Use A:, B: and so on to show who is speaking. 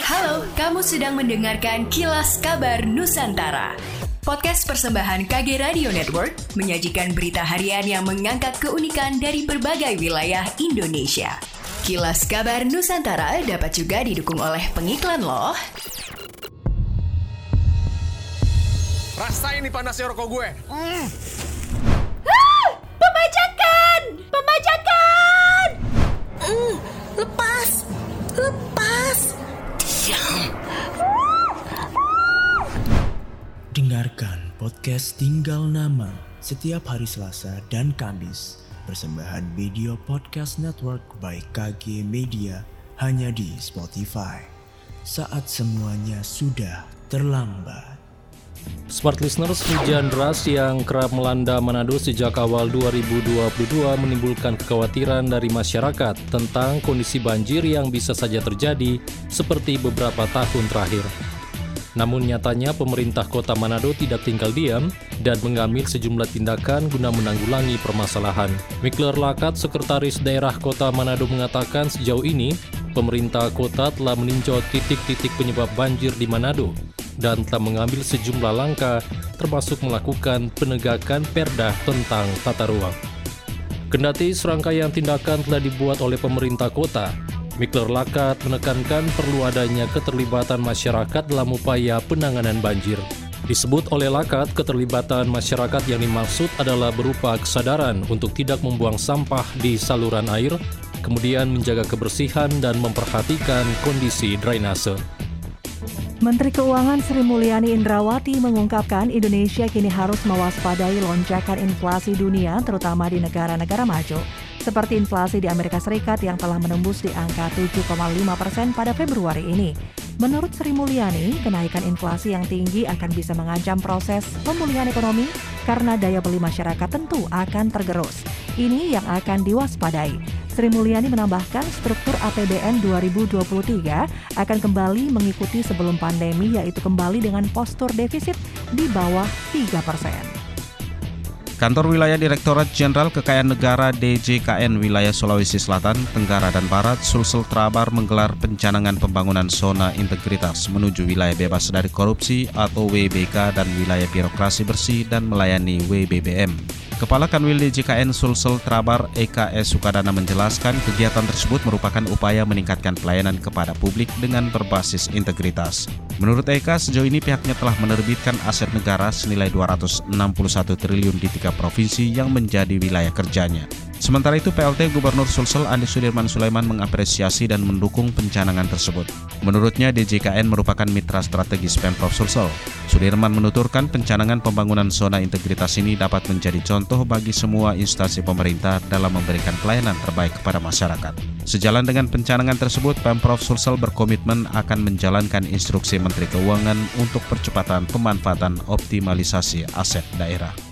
A: Halo, kamu sedang mendengarkan Kilas Kabar Nusantara. Podcast persembahan KG Radio Network menyajikan berita harian yang mengangkat keunikan dari berbagai wilayah Indonesia. Kilas Kabar Nusantara dapat juga didukung oleh pengiklan loh.
B: Rasain nih panasnya rokok gue. Mm.
C: Dengarkan podcast Tinggal Nama setiap hari Selasa dan Kamis. Persembahan video podcast network by KG Media hanya di Spotify. Saat semuanya sudah terlambat.
D: Smart listeners, hujan deras yang kerap melanda Manado sejak awal 2022 menimbulkan kekhawatiran dari masyarakat tentang kondisi banjir yang bisa saja terjadi seperti beberapa tahun terakhir. Namun nyatanya pemerintah kota Manado tidak tinggal diam dan mengambil sejumlah tindakan guna menanggulangi permasalahan. Mikler Lakat, Sekretaris Daerah Kota Manado mengatakan sejauh ini, pemerintah kota telah meninjau titik-titik penyebab banjir di Manado dan telah mengambil sejumlah langkah termasuk melakukan penegakan perda tentang tata ruang. Kendati serangkaian tindakan telah dibuat oleh pemerintah kota, Mikler Lakat menekankan perlu adanya keterlibatan masyarakat dalam upaya penanganan banjir. Disebut oleh Lakat, keterlibatan masyarakat yang dimaksud adalah berupa kesadaran untuk tidak membuang sampah di saluran air, kemudian menjaga kebersihan dan memperhatikan kondisi drainase.
E: Menteri Keuangan Sri Mulyani Indrawati mengungkapkan Indonesia kini harus mewaspadai lonjakan inflasi dunia terutama di negara-negara maju. Seperti inflasi di Amerika Serikat yang telah menembus di angka 7,5 persen pada Februari ini. Menurut Sri Mulyani, kenaikan inflasi yang tinggi akan bisa mengancam proses pemulihan ekonomi karena daya beli masyarakat tentu akan tergerus. Ini yang akan diwaspadai. Sri Mulyani menambahkan struktur APBN 2023 akan kembali mengikuti sebelum pandemi yaitu kembali dengan postur defisit di bawah 3 persen.
F: Kantor Wilayah Direktorat Jenderal Kekayaan Negara DJKN Wilayah Sulawesi Selatan, Tenggara, dan Barat, Sulsel Trabar menggelar pencanangan pembangunan zona integritas menuju wilayah bebas dari korupsi atau WBK dan wilayah birokrasi bersih dan melayani WBBM. Kepala Kanwil DJKN Sulsel Trabar EKS Sukadana menjelaskan kegiatan tersebut merupakan upaya meningkatkan pelayanan kepada publik dengan berbasis integritas. Menurut EK, sejauh ini pihaknya telah menerbitkan aset negara senilai 261 triliun di tiga provinsi yang menjadi wilayah kerjanya. Sementara itu, PLT Gubernur Sulsel Andi Sudirman Sulaiman mengapresiasi dan mendukung pencanangan tersebut. Menurutnya, DJKN merupakan mitra strategis Pemprov Sulsel. Sudirman menuturkan pencanangan pembangunan zona integritas ini dapat menjadi contoh bagi semua instansi pemerintah dalam memberikan pelayanan terbaik kepada masyarakat. Sejalan dengan pencanangan tersebut, Pemprov Sulsel berkomitmen akan menjalankan instruksi Menteri Keuangan untuk percepatan pemanfaatan optimalisasi aset daerah.